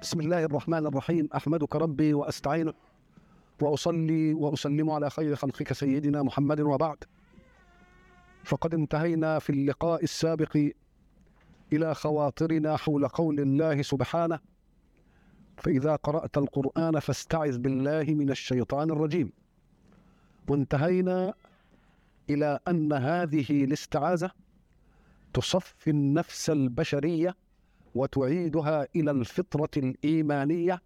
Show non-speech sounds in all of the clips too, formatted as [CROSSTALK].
بسم الله الرحمن الرحيم. أحمدك ربي واستعينك وأصلي وأسلم على خير خلقك سيدنا محمد وبعد. فقد انتهينا في اللقاء السابق إلى خواطرنا حول قول الله سبحانه فإذا قرأت القرآن فاستعذ بالله من الشيطان الرجيم. وانتهينا إلى أن هذه الاستعاذة تصفي النفس البشرية وتعيدها إلى الفطرة الإيمانية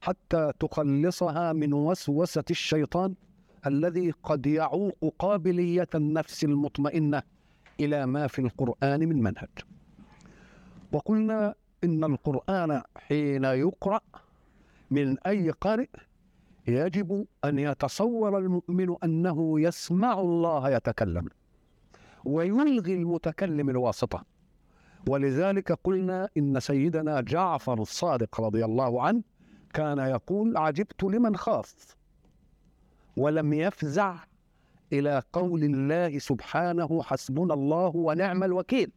حتى تخلصها من وسوسة الشيطان الذي قد يعوق قابلية النفس المطمئنة إلى ما في القرآن من منهج. وقلنا إن القرآن حين يقرأ من أي قارئ يجب أن يتصور المؤمن أنه يسمع الله يتكلم ويلغي المتكلم الواسطة. ولذلك قلنا إن سيدنا جعفر الصادق رضي الله عنه كان يقول عجبت لمن خاف ولم يفزع إلى قول الله سبحانه حسبنا الله ونعم الوكيل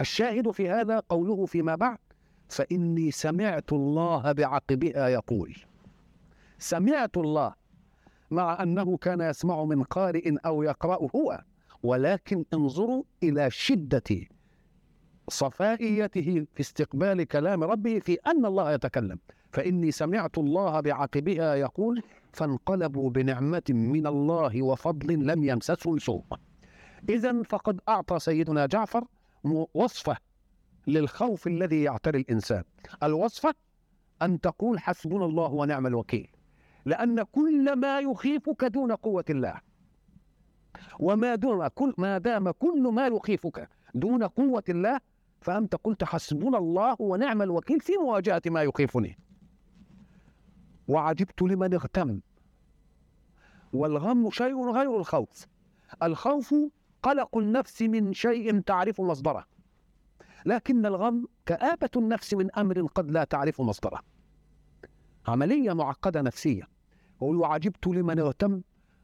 الشاهد في هذا قوله فيما بعد فإني سمعت الله بعقبها يقول سمعت الله مع أنه كان يسمع من قارئ أو يقرأ هو ولكن انظروا إلى شدة صفائيته في استقبال كلام ربه في أن الله يتكلم. فإني سمعت الله بعقبها يقول فانقلبوا بنعمة من الله وفضل لم يمسسهم سوء. اذا فقد أعطى سيدنا جعفر وصفة للخوف الذي يعتري الإنسان. الوصفة أن تقول حسبنا الله ونعم الوكيل. لأن كل ما يخيفك دون قوة الله. وما دون كل ما دام كل ما يخيفك دون قوة الله فأنت قلت حسبنا الله ونعم الوكيل في مواجهة ما يخيفني. وعجبت لمن اغتم. والغم شيء غير الخوف. الخوف قلق النفس من شيء تعرف مصدره. لكن الغم كآبة النفس من أمر قد لا تعرف مصدره. عملية معقدة نفسية. وعجبت لمن اغتم.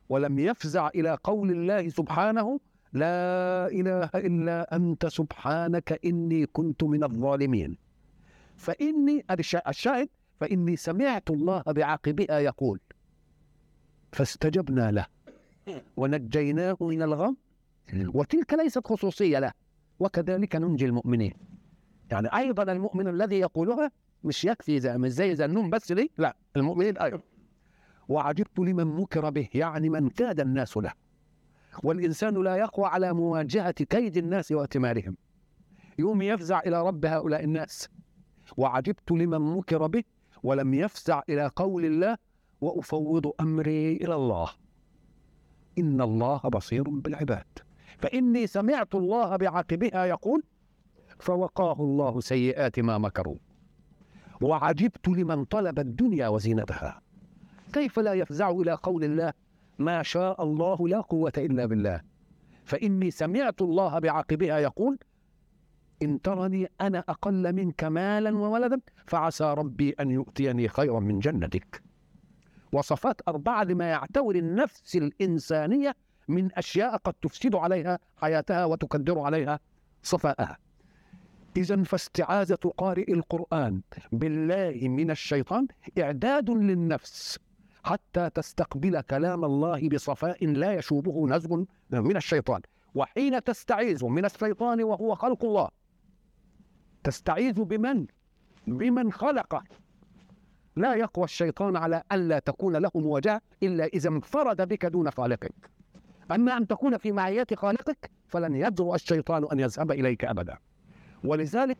ولم يفزع إلى قول الله سبحانه لا إله إلا أنت سبحانك إني كنت من الظالمين. فإني الشاهد فإني سمعت الله بعقبها يقول فاستجبنا له ونجيناه من الغم. وتلك ليست خصوصية له وكذلك ننجي المؤمنين. يعني أيضا المؤمن الذي يقولها مش يكفي زي مش زي زنون بس ليه لا المؤمنين أيضا. وعجبت لمن مكر به يعني من كاد الناس له. والإنسان لا يقوى على مواجهة كيد الناس وأتمارهم. يوم يفزع إلى رب هؤلاء الناس. وعجبت لمن مكر به ولم يفزع إلى قول الله وأفوض أمري إلى الله. إن الله بصير بالعباد. فإني سمعت الله بعقبها يقول فوقاه الله سيئات ما مكروا. وعجبت لمن طلب الدنيا وزينتها. كيف لا يفزع إلى قول الله ما شاء الله لا قوة إلا بالله. فإني سمعت الله بعقبها يقول إن ترني أنا أقل منك مالا وولدا فعسى ربي أن يؤتيني خيرا من جنتك. وصفات أربعة لما يعتور النفس الإنسانية من أشياء قد تفسد عليها حياتها وتكدر عليها صفاءها. إذا فاستعاذة قارئ القرآن بالله من الشيطان إعداد للنفس حتى تستقبل كلام الله بصفاء لا يشوبه نزغ من الشيطان. وحين تستعيذ من الشيطان وهو خلق الله تستعيذ بمن؟ بمن خلقه لا يقوى الشيطان على ألا تكون له مواجهة إلا إذا انفرد بك دون خالقك. أما أن تكون في معية خالقك فلن يجرؤ الشيطان أن يذهب إليك أبدا. ولذلك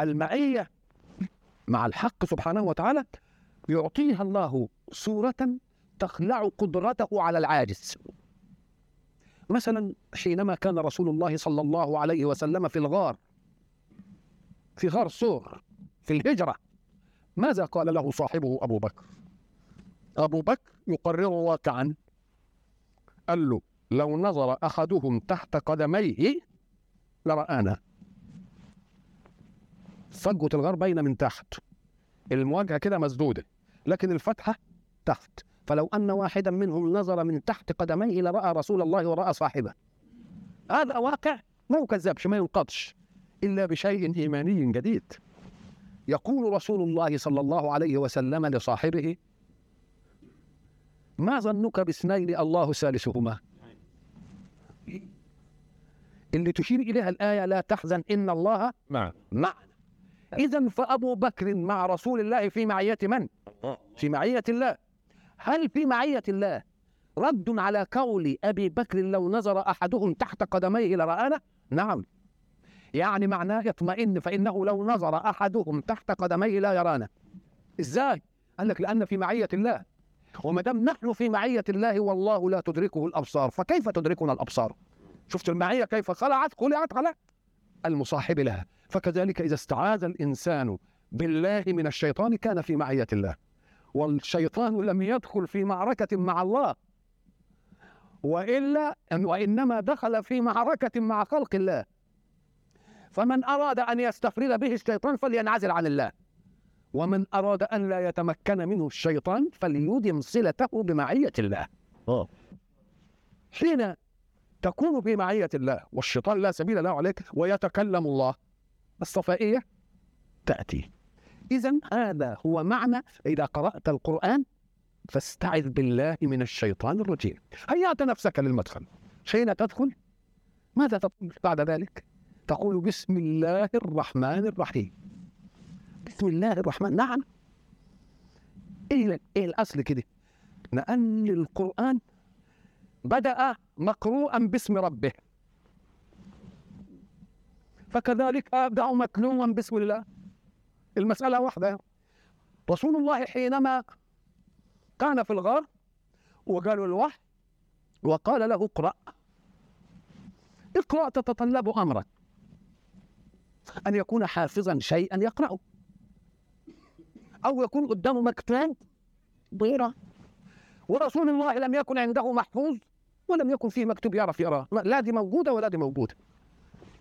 المعية مع الحق سبحانه وتعالى يعطيها الله صورة تخلع قدرته على العاجز. مثلا حينما كان رسول الله صلى الله عليه وسلم في الغار في غار صور في الهجرة ماذا قال له صاحبه أبو بكر؟ أبو بكر يقرر واقعا قال له لو نظر أحدهم تحت قدميه لرآنا. فجوة الغار باينة من تحت. المواجهة كده مسدودة. لكن الفتحة تحت. فلو أن واحدا منهم نظر من تحت قدميه لرأى رسول الله ورأى صاحبه. هذا واقع ما يكذبش ما ينقضش إلا بشيء إيماني جديد. يقول رسول الله صلى الله عليه وسلم لصاحبه ما ظنك باثنين الله ثالثهما؟ اللي تشير إليها الآية لا تحزن إن الله نعم. معنا [LAUGHS] إذا فأبو بكر مع رسول الله في معية من؟ في معية الله هل في معية الله رد على قول أبي بكر لو نظر أحدهم تحت قدميه لرآنا؟ نعم يعني معناه يطمئن فإنه لو نظر أحدهم تحت قدميه لا يرانا إزاي؟ قال لك لأن في معية الله وما دام نحن في معية الله والله لا تدركه الأبصار فكيف تدركنا الأبصار؟ شفت المعية كيف خلعت خلعت على المصاحب لها فكذلك إذا استعاذ الإنسان بالله من الشيطان كان في معية الله. والشيطان لم يدخل في معركة مع الله. وإلا وإنما دخل في معركة مع خلق الله. فمن أراد أن يستفرد به الشيطان فلينعزل عن الله. ومن أراد أن لا يتمكن منه الشيطان فليدم صلته بمعية الله. أوه. حين تكون في معية الله والشيطان لا سبيل له عليك ويتكلم الله. الصفائية تأتي. إذا هذا هو معنى إذا قرأت القرآن فاستعذ بالله من الشيطان الرجيم. هيأت نفسك للمدخل. حين تدخل ماذا تقول بعد ذلك؟ تقول بسم الله الرحمن الرحيم. بسم الله الرحمن نعم. إيه إيه الأصل كده؟ لأن القرآن بدأ مقروءا باسم ربه. فكذلك أبدأ متلوا بسم الله. المسألة واحدة. رسول الله حينما كان في الغار وقالوا الوحي وقال له اقرأ. اقرأ تتطلب امرا أن يكون حافظا شيئا يقرأه. أو يكون قدامه مكتوب بيرة ورسول الله لم يكن عنده محفوظ ولم يكن فيه مكتوب يعرف يقراه لا دي موجودة ولا دي موجودة.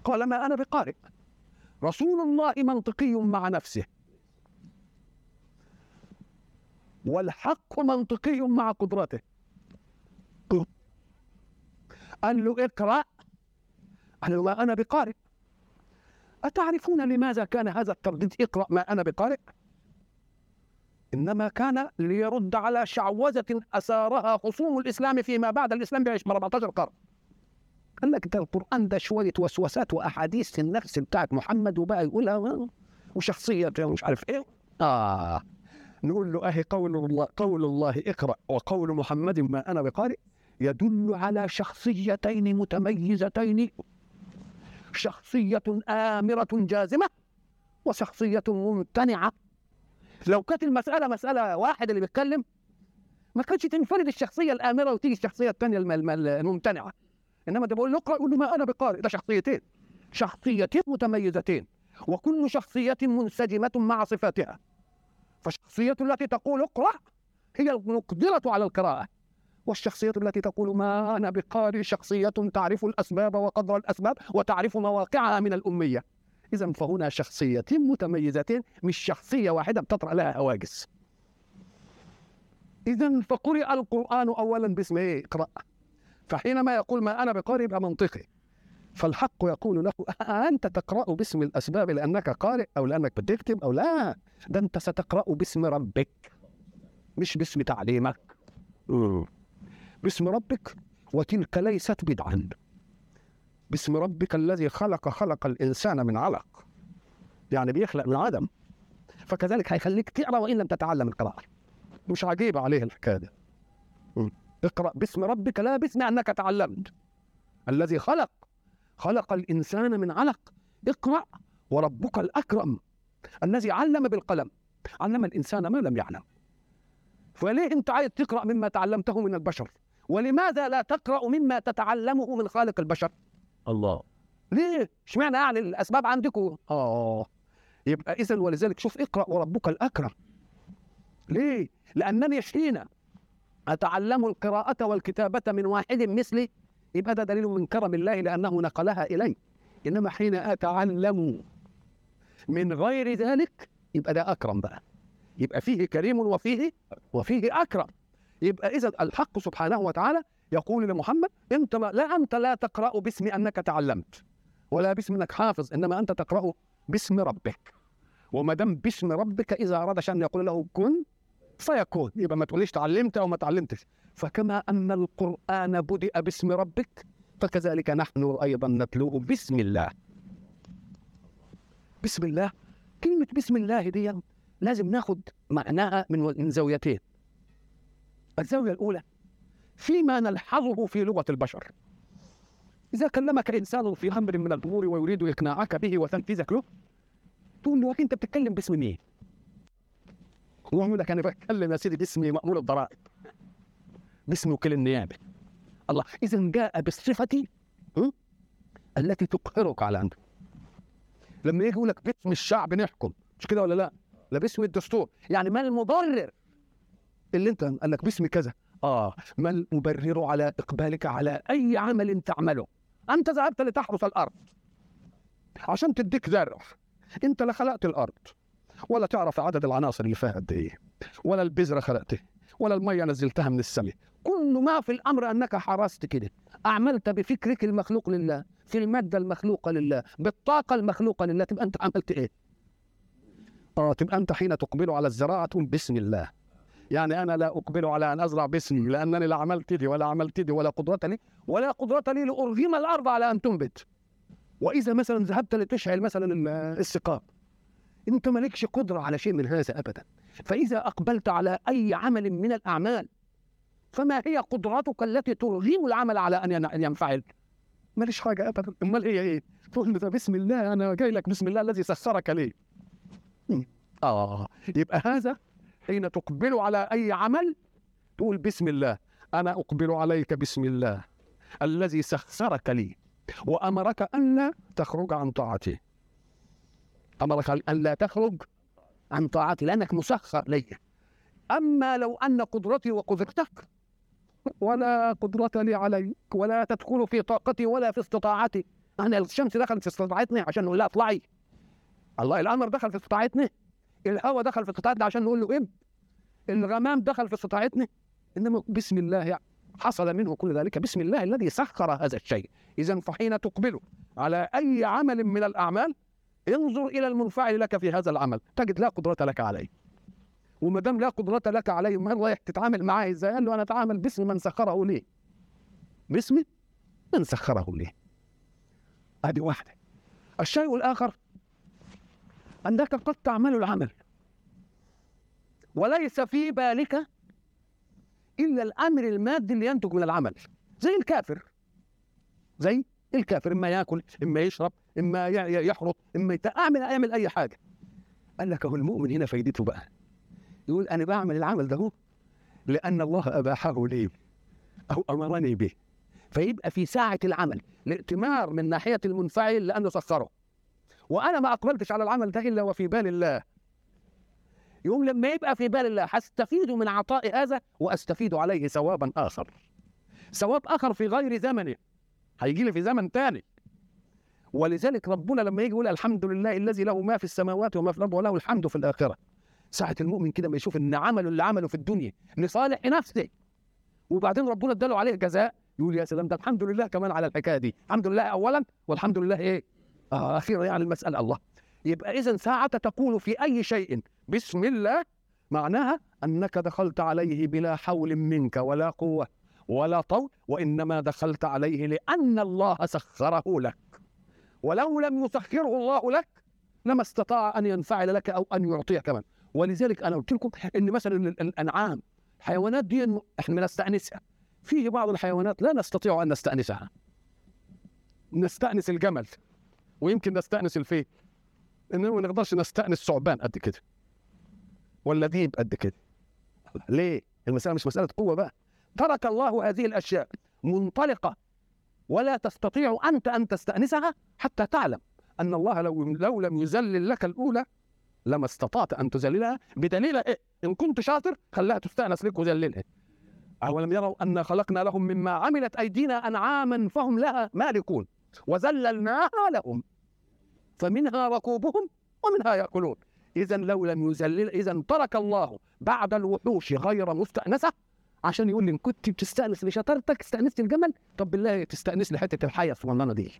قال ما أنا بقارئ. رسول الله منطقي مع نفسه. والحق منطقي مع قدرته. قال له اقرأ. قال له أنا بقارئ. أتعرفون لماذا كان هذا الترديد؟ اقرأ ما أنا بقارئ. إنما كان ليرد على شعوذة أثارها خصوم الإسلام فيما بعد. الإسلام بيعيش 14 قرن. قال لك ده القرآن ده شوية وسوسات وأحاديث النفس بتاعت محمد وبقى يقولها وشخصية مش عارف إيه. آه. نقول له أهي قول الله قول الله اقرأ وقول محمد ما أنا بقارئ يدل على شخصيتين متميزتين. شخصية آمرة جازمة وشخصية ممتنعة. لو كانت المسألة مسألة واحد اللي بيتكلم ما كانش تنفرد الشخصية الآمرة وتيجي الشخصية الثانية الممتنعة. إنما ده بقول اقرأ يقول ما أنا بقارئ. ده شخصيتين. شخصيتين متميزتين. وكل شخصية منسجمة مع صفاتها. فالشخصية التي تقول اقرأ هي المقدرة على القراءة. والشخصية التي تقول ما أنا بقارئ شخصية تعرف الأسباب وقدر الأسباب وتعرف مواقعها من الأمية. إذا فهنا شخصيتين متميزتين مش شخصية واحدة بتطرأ لها هواجس. إذا فقرئ القرآن أولا باسم إيه؟ اقرأ. فحينما يقول ما أنا بقارئ يبقى منطقي. فالحق يقول له. أنت تقرأ باسم الأسباب لأنك قارئ أو لأنك بتكتب أو لا. ده أنت ستقرأ باسم ربك مش باسم تعليمك. باسم ربك وتلك ليست بدعا. باسم ربك الذي خلق خلق الإنسان من علق. يعني بيخلق من عدم. فكذلك هيخليك تقرأ وإن لم تتعلم القراءة. مش عجيبة عليه الحكاية دي. اقرأ باسم ربك لا باسم أنك تعلمت. الذي خلق خلق الإنسان من علق. اقرأ وربك الأكرم الذي علم بالقلم. علم الإنسان ما لم يعلم. فليه أنت عايز تقرأ مما تعلمته من البشر؟ ولماذا لا تقرأ مما تتعلمه من خالق البشر؟ الله. ليه؟ اشمعنى يعني الأسباب عندكم آه. يبقى إذا ولذلك شوف اقرأ وربك الأكرم. ليه؟ لأنني حين أتعلم القراءة والكتابة من واحد مثلي؟ يبقى ده دليل من كرم الله لأنه نقلها إلي. إنما حين أتعلم من غير ذلك يبقى ده أكرم بقى. يبقى فيه كريم وفيه وفيه أكرم. يبقى إذا الحق سبحانه وتعالى يقول لمحمد أنت لا أنت لا تقرأ باسم أنك تعلمت ولا باسم أنك حافظ إنما أنت تقرأ باسم ربك. وما دام باسم ربك إذا أراد شأن يقول له كن فيكون يبقى ما تقوليش تعلمت أو ما تعلمتش. فكما أن القرآن بدأ باسم ربك فكذلك نحن أيضا نتلوه بسم الله. بسم الله؟ كلمة بسم الله دي لازم ناخد معناها من زاويتين. الزاوية الأولى فيما نلحظه في لغة البشر. إذا كلمك إنسان في أمر من الأمور ويريد إقناعك به وتنفيذك له تقول له أنت بتتكلم باسم مين؟ يقول لك أنا بتكلم يا سيدي باسم مامور الضرائب. باسم وكيل النيابة. الله إذا جاء م? التي تقهرك على انت لما يجي يقول لك باسم الشعب نحكم مش كده ولا لا؟ لا باسم الدستور. يعني ما المبرر؟ اللي أنت قال لك باسم كذا. آه ما المبرر على إقبالك على أي عمل تعمله؟ أنت ذهبت لتحرث الأرض عشان تديك زرع. أنت لا خلقت الأرض. ولا تعرف عدد العناصر اللي فيها قد إيه ولا البذرة خلقته ولا المية نزلتها من السماء. كل ما في الأمر أنك حرست كده أعملت بفكرك المخلوق لله في المادة المخلوقة لله بالطاقة المخلوقة لله تبقى أنت عملت إيه؟ آه تبقى أنت حين تقبل على الزراعة تقول بسم الله. يعني أنا لا أقبل على أن أزرع باسمي لأنني لا عملت دي ولا عملت دي ولا قدرة لي ولا قدرة لي لارغم الأرض على أن تنبت. وإذا مثلا ذهبت لتشعل مثلا السقاب انت مالكش قدرة على شيء من هذا ابدا. فإذا أقبلت على أي عمل من الأعمال فما هي قدرتك التي ترغم العمل على أن ينفعل؟ ماليش حاجة ابدا. أمال هي إيه؟ تقول ده بسم الله أنا جاي لك بسم الله الذي سخرك ليه آه. يبقى هذا حين تقبل على أي عمل تقول بسم الله أنا أقبل عليك بسم الله الذي سخرك لي وأمرك الا تخرج عن طاعته أمرك أن لا تخرج عن طاعتي لأنك مسخر لي. أما لو أن قدرتي وقدرتك ولا قدرة لي عليك ولا تدخل في طاقتي ولا في استطاعتي. أنا الشمس دخلت في استطاعتنا عشان نقول لها أطلعي. الله الأمر دخل في استطاعتنا الهواء دخل في استطاعتنا عشان نقول له ام الغمام دخل في استطاعتنا إنما بسم الله يعني حصل منه كل ذلك. بسم الله الذي سخر هذا الشيء. اذا فحين تقبل على أي عمل من الأعمال انظر إلى المنفعل لك في هذا العمل. تجد لا قدرة لك عليه. وما دام لا قدرة لك عليه ما رايح تتعامل معاه إزاي؟ قال له أنا أتعامل باسم من سخره لي. باسم من سخره لي. هذه واحدة. الشيء الآخر أنك قد تعمل العمل. وليس في بالك إلا الأمر المادي اللي ينتج من العمل. زي الكافر. زي الكافر إما يأكل إما يشرب إما يحرط إما أعمل أعمل أي حاجة. قال لك هو المؤمن هنا فايدته بقى. يقول أنا بعمل العمل ده لأن الله أباحه لي أو أمرني به. فيبقى في ساعة العمل الائتمار من ناحية المنفعل لأنه سخره. وأنا ما أقبلتش على العمل ده إلا وفي بال الله. يوم لما يبقى في بال الله هستفيد من عطاء هذا وأستفيد عليه ثوابا آخر. ثواب آخر في غير زمنه. هيجي لي في زمن ثاني ولذلك ربنا لما يجي يقول الحمد لله الذي له ما في السماوات وما في الأرض وله الحمد في الآخرة. ساعة المؤمن كده ما يشوف إن عمله اللي عمله في الدنيا لصالح نفسه. وبعدين ربنا اداله عليه جزاء يقول يا سلام ده الحمد لله كمان على الحكاية دي. الحمد لله اولا والحمد لله إيه؟ آه أخيرا يعني المسألة الله. يبقى اذا ساعه تقول في أي شيء بسم الله معناها أنك دخلت عليه بلا حول منك ولا قوة ولا طول وإنما دخلت عليه لأن الله سخره لك. ولو لم يسخره الله لك لما استطاع أن ينفعل لك أو أن يعطيك كمان. ولذلك أنا قلت لكم إن مثلا الأنعام الحيوانات دي إحنا بنستأنسها. في بعض الحيوانات لا نستطيع أن نستأنسها. نستأنس الجمل ويمكن نستأنس الفيل. انما ما نقدرش نستأنس ثعبان قد كده. ولا ديب قد كده. ليه؟ المسألة مش مسألة قوة بقى. ترك الله هذه الأشياء منطلقة ولا تستطيع أنت أن تستأنسها حتى تعلم أن الله لو لو لم يذلل لك الأولى لما استطعت أن تذللها بدليل إيه؟ إن كنت شاطر خلاها تستأنس لك وذللها أولم يروا أن خلقنا لهم مما عملت أيدينا أنعاما فهم لها مالكون وذللناها لهم. فمنها ركوبهم ومنها يأكلون. اذا لو لم يذلل اذا ترك الله بعد الوحوش غير مستأنسة عشان يقول لي إن كنت بتستأنس لشطارتك استأنست الجمل؟ طب بالله تستأنس لي حتة الحيه الصغننه دي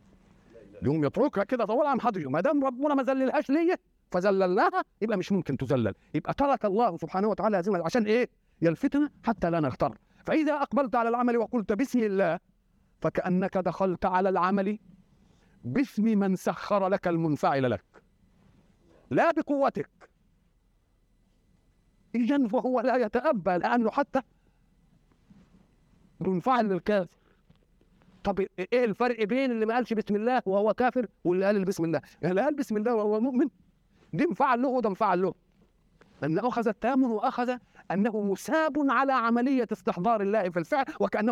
يقوم يتركها كده طول عم حد ما دام ربنا ما ذللهاش ليا فذللناها يبقى مش ممكن تذلل يبقى ترك الله سبحانه وتعالى هذه عشان إيه؟ يلفتنا حتى لا نغتر فإذا أقبلت على العمل وقلت بسم الله فكأنك دخلت على العمل باسم من سخر لك المنفعل لك. لا بقوتك. اذا فهو لا يتأبى لأنه حتى منفعل للكافر طب إيه الفرق بين اللي ما قالش بسم الله وهو كافر واللي قال بسم الله؟ اللي قال بسم الله وهو مؤمن. دي انفعل له وده انفعل له. لأن أخذ التأمن وأخذ أنه مساب على عملية استحضار الله في الفعل وكأنه